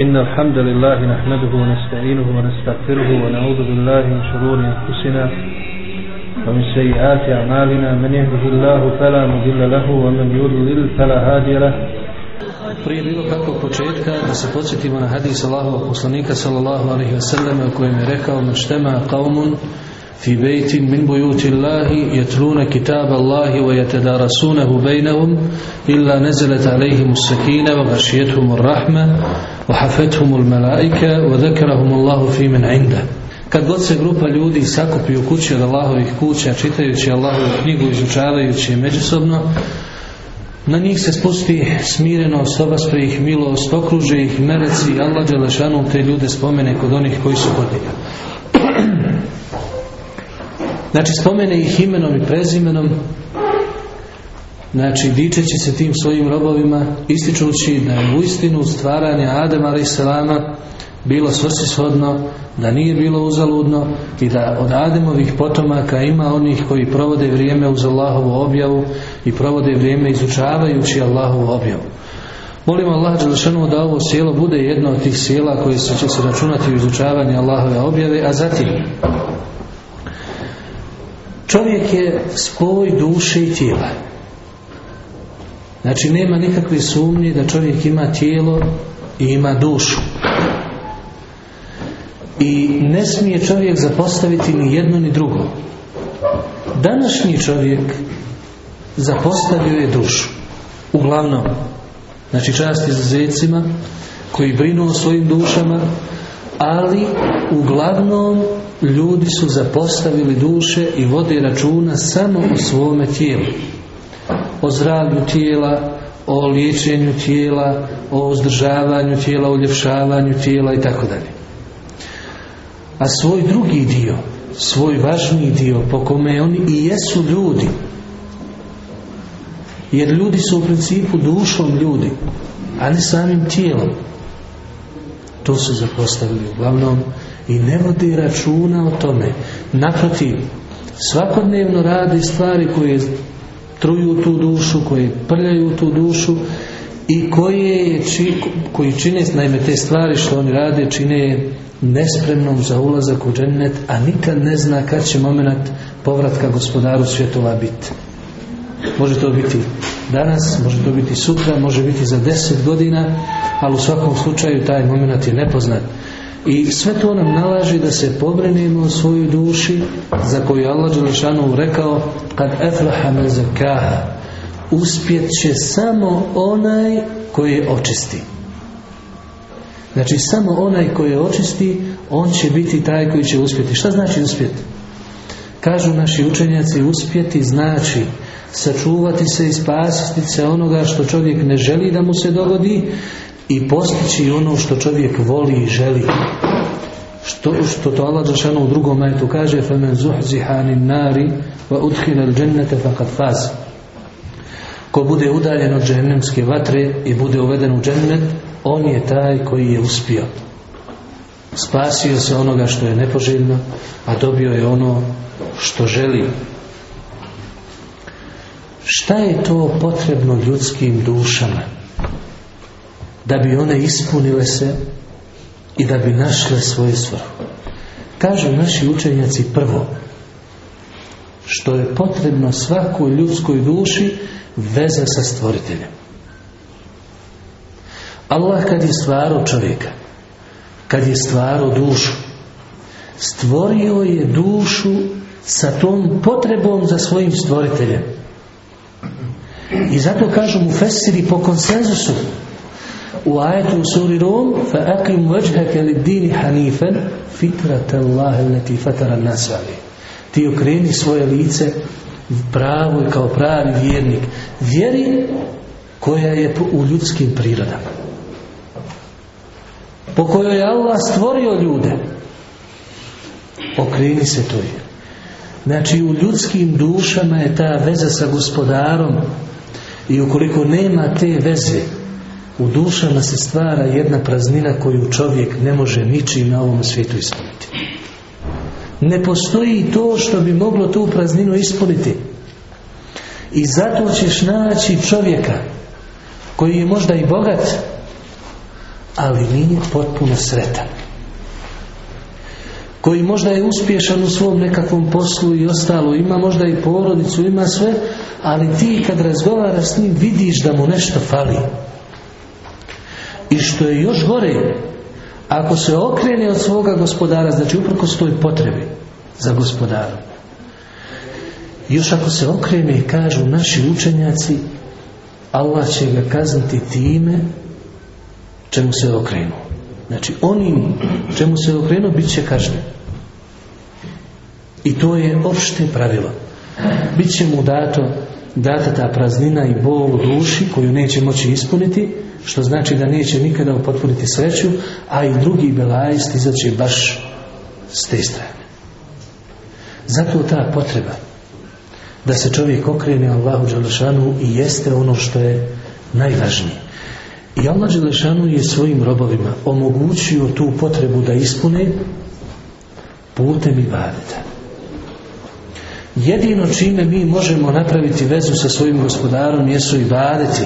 إن الحمد لله نحمده ونستعينه ونستغفره ونعوذ بالله من شرور أنفسنا ومن سيئات أعمالنا من يهده الله فلا مضل له ومن يضلل فلا هادي له Prije bilo kakvog početka da se podsjetimo na hadis Allahovog poslanika sallallahu alaihi wa sallam u kojem je rekao maštema kaumun في بيت من بيوت الله يتلون كتاب الله ويتدارسونه بينهم إلا نزلت عليهم السكينة وغشيتهم الرحمة وحفتهم الملائكة وذكرهم الله في من عنده Kad god se grupa ljudi sakupi u kući od Allahovih kuća, čitajući Allahovu knjigu, izučavajući je međusobno, na njih se spusti smireno obaspe ih milost, okruže ih mereci, Allah Đelešanu te ljude spomene kod onih koji su kod njega. Znači spomene ih imenom i prezimenom, znači dičeći se tim svojim robovima, ističući da je uistinu stvaranje Adama ali Selama bilo svrsishodno, da nije bilo uzaludno i da od Ademovih potomaka ima onih koji provode vrijeme uz Allahovu objavu i provode vrijeme izučavajući Allahovu objavu. Molim Allah Đelšanu da ovo sjelo bude jedno od tih sjela koje će se računati u izučavanju Allahove objave, a zatim Čovjek je spoj duše i tijela. Znači nema nikakve sumnje da čovjek ima tijelo i ima dušu. I ne smije čovjek zapostaviti ni jedno ni drugo. Današnji čovjek zapostavio je dušu. Uglavnom, znači za zecima koji brinu o svojim dušama, ali uglavnom ljudi su zapostavili duše i vode računa samo o svome tijelu. O zdravlju tijela, o liječenju tijela, o uzdržavanju tijela, o tijela i tako dalje. A svoj drugi dio, svoj važniji dio po kome oni i jesu ljudi. Jer ljudi su u principu dušom ljudi, a ne samim tijelom. To su zapostavili uglavnom i ne vodi računa o tome. Naprotiv, svakodnevno radi stvari koje truju tu dušu, koje prljaju tu dušu i koje či, koji čine, naime te stvari što oni rade, čine nespremnom za ulazak u džennet, a nikad ne zna kad će moment povratka gospodaru svjetova biti. Može to biti danas, može to biti sutra, može biti za deset godina, ali u svakom slučaju taj moment je nepoznat. I sve to nam nalaži da se pobrinemo o svojoj duši za koju Allah Đelešanu rekao kad eflaha me zakaha uspjet će samo onaj koji je očisti. Znači samo onaj koji je očisti on će biti taj koji će uspjeti. Šta znači uspjet? Kažu naši učenjaci uspjeti znači sačuvati se i spasiti se onoga što čovjek ne želi da mu se dogodi i postići ono što čovjek voli i želi. Što, što to Allah u drugom majtu kaže فَمَنْ زُحْزِحَانِ nari al الْجَنَّةَ فَقَدْ faz. Ko bude udaljen od džennemske vatre i bude uveden u džennet, on je taj koji je uspio. Spasio se onoga što je nepoželjno, a dobio je ono što želi. Šta je to potrebno ljudskim dušama? da bi one ispunile se i da bi našle svoju svrhu. Kažu naši učenjaci prvo, što je potrebno svakoj ljudskoj duši veza sa stvoriteljem. Allah kad je stvarao čovjeka, kad je stvarao dušu, stvorio je dušu sa tom potrebom za svojim stvoriteljem. I zato kažu mu Fesiri po konsenzusu u ajetu u suri Rom فَأَقِمْ dini Ti okreni svoje lice pravo i kao pravi vjernik. Vjeri koja je u ljudskim prirodama. Po kojoj je Allah stvorio ljude. Okreni se je. Znači u ljudskim dušama je ta veza sa gospodarom i ukoliko nema te veze u dušama se stvara jedna praznina koju čovjek ne može ničim na ovom svijetu ispuniti. Ne postoji to što bi moglo tu prazninu ispuniti. I zato ćeš naći čovjeka koji je možda i bogat, ali nije potpuno sretan. Koji možda je uspješan u svom nekakvom poslu i ostalo, ima možda i porodicu, ima sve, ali ti kad razgovara s njim vidiš da mu nešto fali. I što je još gore, ako se okrene od svoga gospodara, znači uprkos toj potrebi za gospodarom, još ako se okrene, kažu naši učenjaci, Allah će ga kazniti time čemu se okrenu. Znači onim čemu se okrenuo bit će kažnjen. I to je opšte pravilo. Biće mu dato data ta praznina i bol u duši koju neće moći ispuniti što znači da neće nikada upotpuniti sreću, a i drugi belaj stizaće baš s te strane. Zato ta potreba da se čovjek okrene Allahu Đalešanu i jeste ono što je najvažnije. I Allah Đalešanu je svojim robovima omogućio tu potrebu da ispune putem i badeta. Jedino čime mi možemo napraviti vezu sa svojim gospodarom jesu i badeti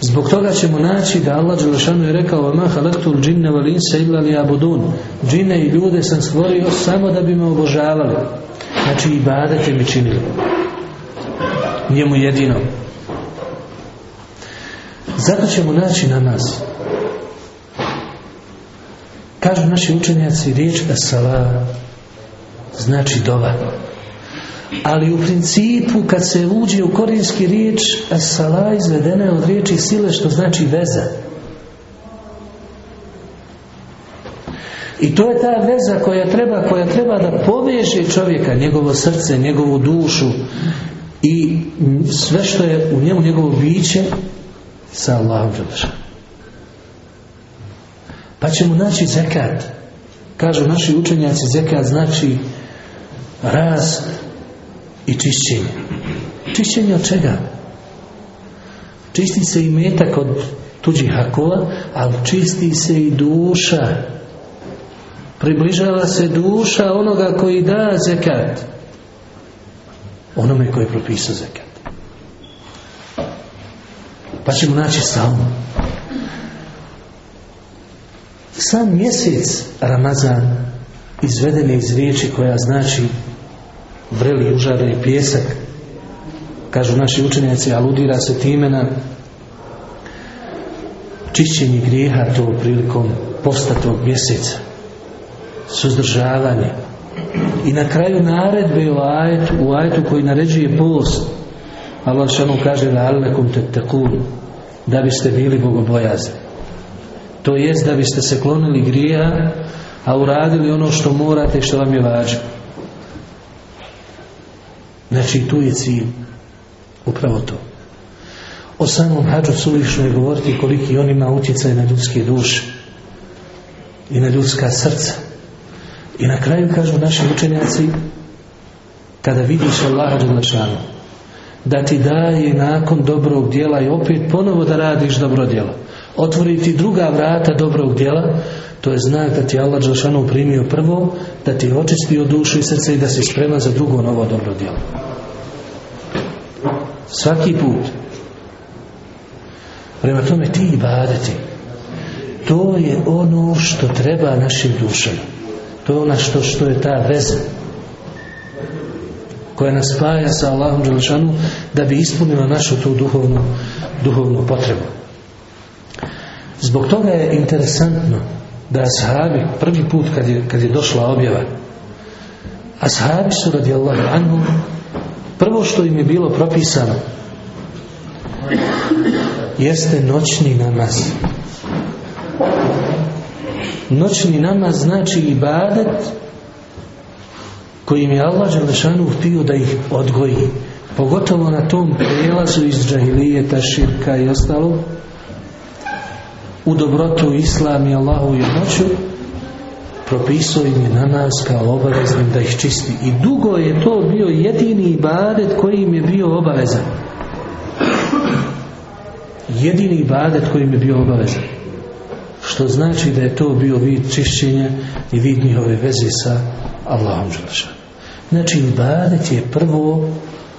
Zbog toga ćemo naći da Allah Đelešanu je rekao ma insa illa Džine i ljude sam stvorio samo da bi me obožavali. Znači i badete mi činili. Njemu jedino. Zato ćemo naći nas. Kažu naši učenjaci riječ asala znači dova. Ali u principu kad se uđe u korijenski riječ Asala izvedena je od riječi sile što znači veza. I to je ta veza koja treba, koja treba da poveže čovjeka, njegovo srce, njegovu dušu i sve što je u njemu njegovo biće sa Allahom Pa ćemo naći zekat. Kažu naši učenjaci, zekat znači rast i čišćenje. Čišćenje od čega? Čisti se i metak od tuđih hakova, ali čisti se i duša. Približava se duša onoga koji da zekat. Onome koji je propisao zekat. Pa ćemo naći samo. Sam mjesec Ramazan izveden je iz riječi koja znači vreli užareni pijesak kažu naši učenjaci aludira se time na čišćenje grijeha to prilikom postatog mjeseca suzdržavanje i na kraju naredbe u ajetu, u ajetu koji naređuje post Allah nam kaže da biste bili bogobojazni to jest da biste se klonili grija a uradili ono što morate i što vam je važno Znači, tu je cilj. Upravo to. O samom hađu suvišno je govoriti koliki on ima utjecaj na ljudske duše i na ljudska srca. I na kraju kažu naši učenjaci, kada vidiš Allaha Đelešanu, da ti daje nakon dobrog djela i opet ponovo da radiš dobro djelo otvoriti druga vrata dobrog djela, to je znak da ti je Allah Đelšanu primio prvo, da ti je očistio dušu i srce i da si sprema za drugo novo dobro djelo. Svaki put. Prema tome ti i badati. To je ono što treba našim dušama. To je ono što, što je ta veza koja nas spaja sa Allahom Đelšanu da bi ispunila našu tu duhovnu, duhovnu potrebu. Zbog toga je interesantno da ashabi, prvi put kad je, kad je došla objava, ashabi su radi Allah anhu, prvo što im je bilo propisano, jeste noćni namaz. Noćni namaz znači ibadet kojim je Allah Đelešanu htio da ih odgoji. Pogotovo na tom prelazu iz džahilijeta, širka i ostalo u dobrotu islam i Allahu jednoću propisao im je na nas kao obaveznim da ih čisti. I dugo je to bio jedini ibadet koji im je bio obavezan. Jedini ibadet koji im je bio obavezan. Što znači da je to bio vid čišćenja i vid njihove veze sa Allahom Đelešan. Znači ibadet je prvo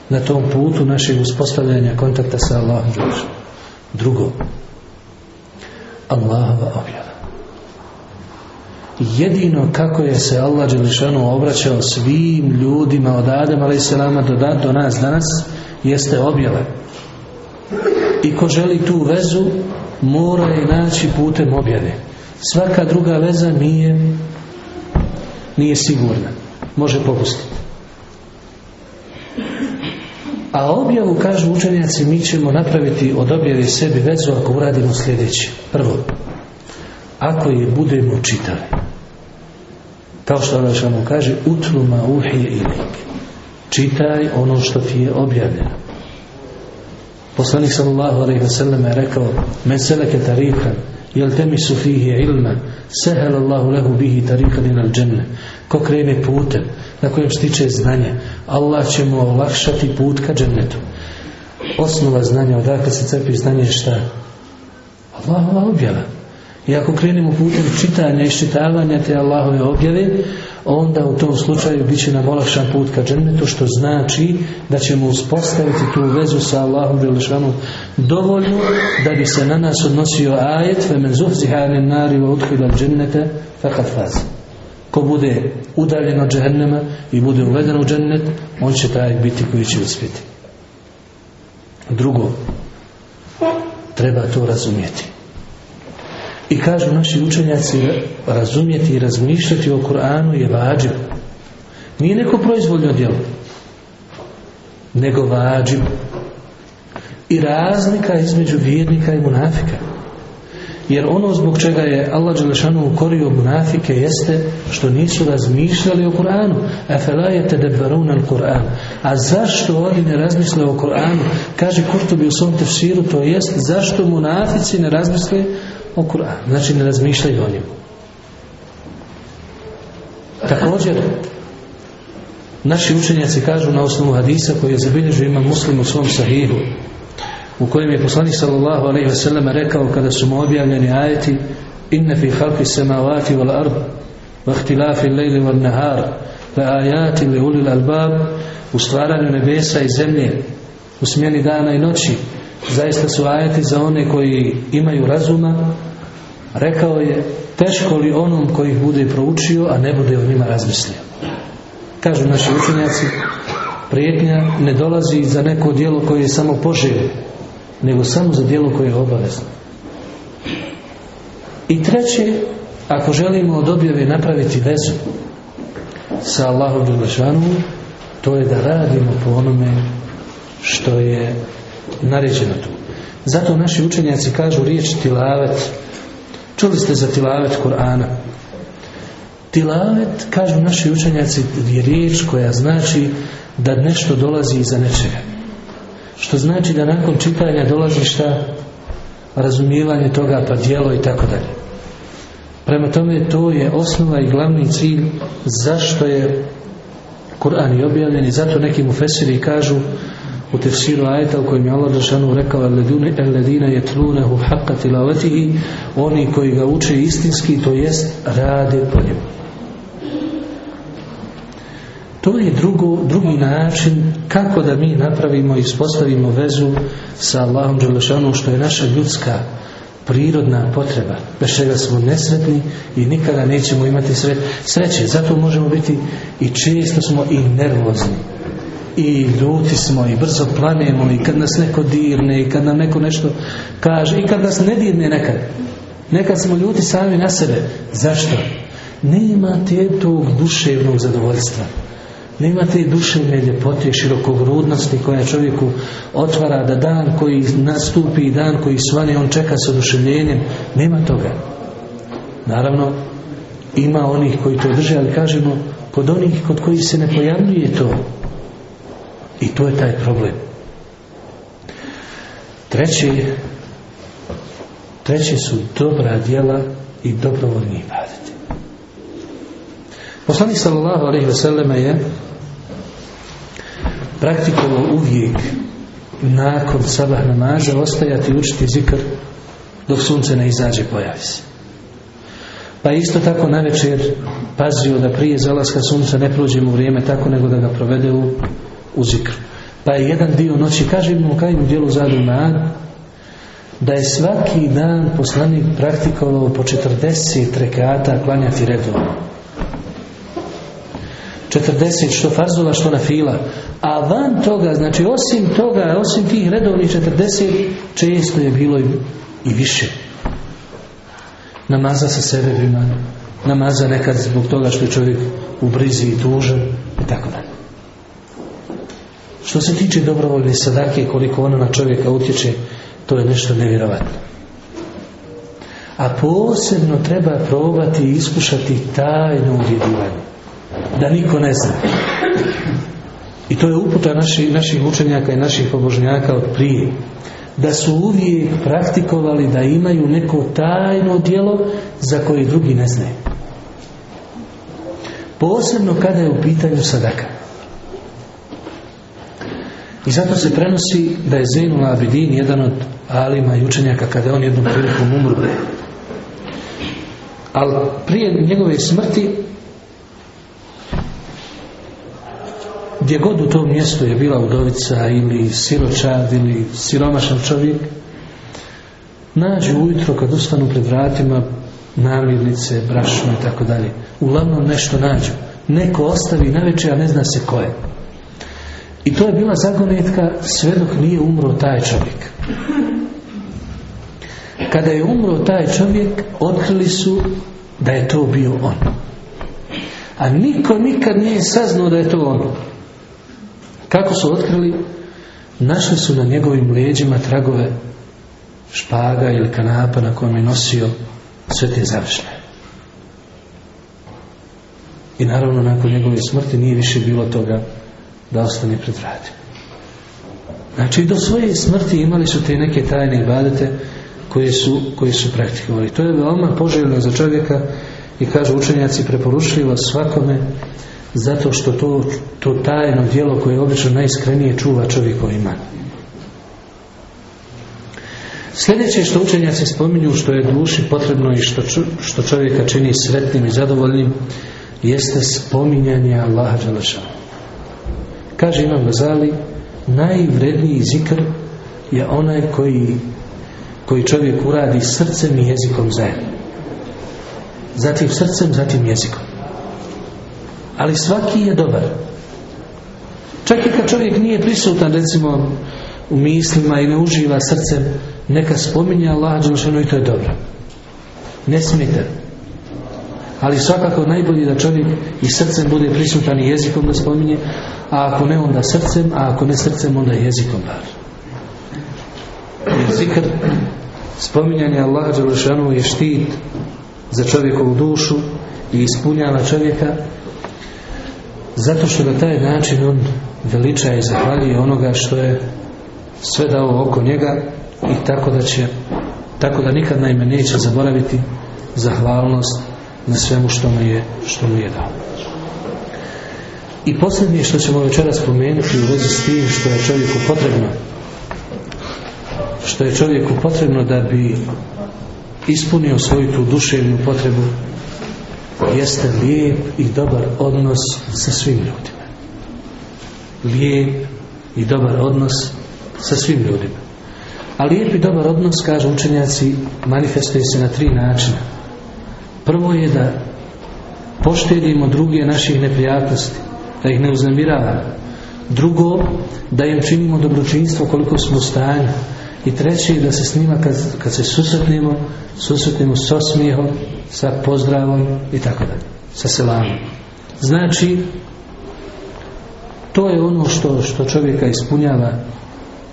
na tom putu našeg uspostavljanja kontakta sa Allahom Đelešan. Drugo, Allahova objava. Jedino kako je se Allah Đelešanu obraćao svim ljudima od Adem a.s. Do, do nas danas, jeste objava. I ko želi tu vezu, mora je naći putem objave. Svaka druga veza nije, nije sigurna. Može popustiti. A objavu, kažu učenjaci, mi ćemo napraviti od objave sebi vezu ako uradimo sljedeće. Prvo, ako je budemo čitali, kao što Allah kaže, utluma uhije ilik. Čitaj ono što ti je objavljeno. Poslanik sallallahu alaihi wa sallam je rekao, men tarikan, jel temi fihi ilma, sehel Allahu lehu bihi tarikan al Ko krene putem, na kojem stiče znanje, Allah će mu olakšati put ka džennetu. Osnova znanja, odakle se crpi znanje šta? Allahova objava. I ako krenemo putem čitanja i šitavanja te Allahove objave, onda u tom slučaju bit će nam olakšan put ka džennetu, što znači da ćemo uspostaviti tu vezu sa Allahom dovoljno da bi se na nas odnosio ajet فَمَنْ nari wa وَاُدْحِلَ džennete fakat فَازِ ko bude udaljen od džehennema i bude uveden u džennet, on će taj biti koji će uspjeti. Drugo, treba to razumjeti. I kažu naši učenjaci, razumjeti i razmišljati o Koranu je vađiv Nije neko proizvoljno djelo, nego vađiv I razlika između vjernika i munafika. Jer ono zbog čega je Allah Đelešanu ukorio munafike jeste što nisu razmišljali o Kur'anu. je al Kur'an. A zašto oni ne razmisle o Kur'anu? Kaže Kurtubi u svom tefsiru, to jest zašto munafici ne razmisle o Kur'anu. Znači ne razmišljaju o njemu. Također, naši učenjaci kažu na osnovu hadisa koji je zabilježio imam muslim u svom sahihu, u kojem je poslanik sallallahu alejhi ve sellem rekao kada su mu objavljeni ajeti inna fi khalqi samawati wal ard wa ihtilafi al-layli nahar la ayati li ulil albab u stvaranju nebesa i zemlje u smjeni dana i noći zaista su ajeti za one koji imaju razuma rekao je teško li onom koji ih bude proučio a ne bude o njima razmislio kažu naši učenjaci prijetnja ne dolazi za neko djelo koje je samo poželje nego samo za djelo koje je obavezno. I treće, ako želimo od objave napraviti vezu sa Allahom Đelešanu, to je da radimo po onome što je naređeno tu. Zato naši učenjaci kažu riječ tilavet. Čuli ste za tilavet Kur'ana. Tilavet, kažu naši učenjaci, je riječ koja znači da nešto dolazi iza nečega. Što znači da nakon čitanja dolazi šta? Razumijevanje toga pa dijelo i tako dalje. Prema tome to je osnova i glavni cilj zašto je Kur'an i objavljen i zato neki mu fesiri kažu u tefsiru ajta u kojem je Allah Žešanu rekao eledina je hu haqqa oni koji ga uče istinski to jest rade po njemu to je drugo, drugi način kako da mi napravimo i uspostavimo vezu sa Allahom Đelešanom što je naša ljudska prirodna potreba bez čega smo nesretni i nikada nećemo imati sreće zato možemo biti i često smo i nervozni i ljuti smo i brzo planemo i kad nas neko dirne i kad nam neko nešto kaže i kad nas ne dirne nekad nekad smo ljuti sami na sebe zašto? nema te tog duševnog zadovoljstva nema te duševne ljepote, širokogrudnosti koja čovjeku otvara da dan koji nastupi i dan koji svane, on čeka s oduševljenjem. Nema toga. Naravno, ima onih koji to drže, ali kažemo, kod onih kod kojih se ne pojavljuje to. I to je taj problem. Treći, treći su dobra djela i dobrovoljni ibadeti. Poslanik sallallahu alejhi ve selleme je praktikovao uvijek nakon sabah namaza ostajati i učiti zikr dok sunce ne izađe pojavi se. Pa isto tako na večer pazio da prije zalaska sunca ne prođe mu vrijeme tako nego da ga provede u, u Pa je jedan dio noći, kaže mu kaj u dijelu zadu na da je svaki dan poslanik praktikovao po 40 rekata klanjati redovno. 40 što farzova, što na fila. A van toga, znači osim toga, osim tih redovnih 40, često je bilo i više. Namaza sa vima namaza nekad zbog toga što je čovjek u brizi i tužen i tako dalje. Što se tiče dobrovoljne sadake, koliko ona na čovjeka utječe, to je nešto nevjerovatno. A posebno treba probati i iskušati tajno uvjedivanje da niko ne zna. I to je uputa naši, naših učenjaka i naših pobožnjaka od prije. Da su uvijek praktikovali da imaju neko tajno djelo za koje drugi ne znaju. Posebno kada je u pitanju sadaka. I zato se prenosi da je Zainul Abidin jedan od alima i učenjaka kada je on jednom prilikom umro. Ali prije njegove smrti gdje god u tom mjestu je bila udovica ili siročad ili siromašan čovjek, nađu ujutro kad ustanu pred vratima namirnice, brašno i tako dalje. Uglavnom nešto nađu. Neko ostavi navečer, a ne zna se ko je. I to je bila zagonetka sve dok nije umro taj čovjek. Kada je umro taj čovjek, otkrili su da je to bio on. A niko nikad nije saznao da je to on. Kako su otkrili? Našli su na njegovim leđima tragove špaga ili kanapa na kojem je nosio sve te završne. I naravno nakon njegove smrti nije više bilo toga da ostane pred vrati Znači do svoje smrti imali su te neke tajne ibadete koje su, koje su praktikovali. To je veoma poželjno za čovjeka i kažu učenjaci preporučljivo svakome zato što to, to tajno djelo koje je obično najiskrenije čuva čovjeko ima. Sljedeće što učenjaci spominju što je duši potrebno i što, što čovjeka čini sretnim i zadovoljnim jeste spominjanje Allaha Đalaša. Kaže Imam Gazali, najvredniji zikr je onaj koji, koji čovjek uradi srcem i jezikom zajedno. Zatim srcem, zatim jezikom ali svaki je dobar. Čak i kad čovjek nije prisutan, recimo, u mislima i ne uživa srcem, neka spominja Allah i to je dobro. Ne smijete. Ali svakako najbolji da čovjek i srcem bude prisutan i jezikom da spominje, a ako ne onda srcem, a ako ne srcem onda jezikom bar. Jer zikr, spominjanje Allah je štit za čovjekovu dušu i ispunjava čovjeka zato što na taj način on veliča i zahvaljuje onoga što je sve dao oko njega i tako da će, tako da nikad naime neće zaboraviti zahvalnost na svemu što mu je, što mu je dao. I posljednje što ćemo večeras spomenuti u vezi s tim što je čovjeku potrebno, što je čovjeku potrebno da bi ispunio svoju tu duševnu potrebu jeste lijep i dobar odnos sa svim ljudima. Lijep i dobar odnos sa svim ljudima. A lijep i dobar odnos, kažu učenjaci, manifestuje se na tri načina. Prvo je da poštedimo druge naših neprijatnosti, da ih ne uznemiravamo. Drugo, da im činimo dobročinstvo koliko smo u i treći, da se snima kad, kad se susretnemo, susretnemo s osmijehom, sa pozdravom i tako dalje, sa Znači, to je ono što, što čovjeka ispunjava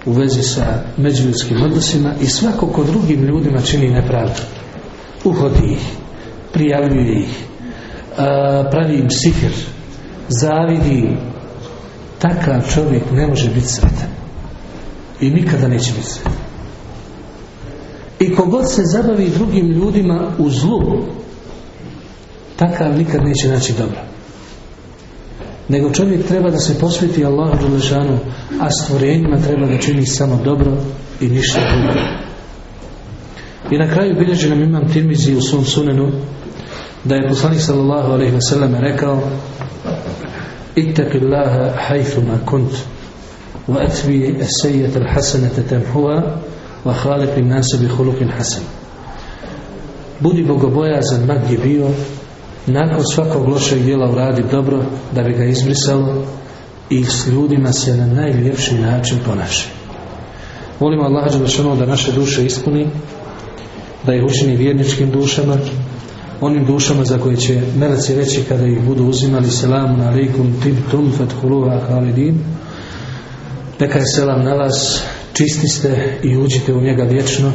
u vezi sa međuljudskim odnosima i svako ko drugim ljudima čini nepravdu. Uhodi ih, prijavljuje ih, pravi im sihir, zavidi Takav čovjek ne može biti sretan i nikada neće biti sve. I kogod se zabavi drugim ljudima u zlu, takav nikad neće naći dobro. Nego čovjek treba da se posveti Allahu Đelešanu, a stvorenjima treba da čini samo dobro i ništa drugo. I na kraju bilježi nam imam Tirmizi u svom sunenu da je poslanik sallallahu alaihi sallam rekao Ittaqillaha hajthuma kunt وأتبي السيئة الحسنة تمحوها وخالق الناس بخلق حسن Budi bogobojazan mak gdje bio, nakon svakog lošeg djela uradi dobro da bi ga izbrisalo i s ljudima se na najljepši način ponaši. Molim Allah da naše duše ispuni, da ih učini vjerničkim dušama, onim dušama za koje će meleci reći kada ih budu uzimali selamun alaikum tibtum fatkuluha Khalidin neka je selam na vas, čisti ste i uđite u njega vječno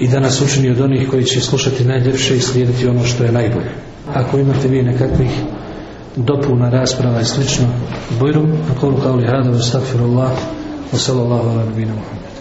i da nas učini od onih koji će slušati najljepše i slijediti ono što je najbolje. Ako imate vi nekakvih dopuna rasprava i slično, bojru, na kolu hada, wa sallallahu ala nabina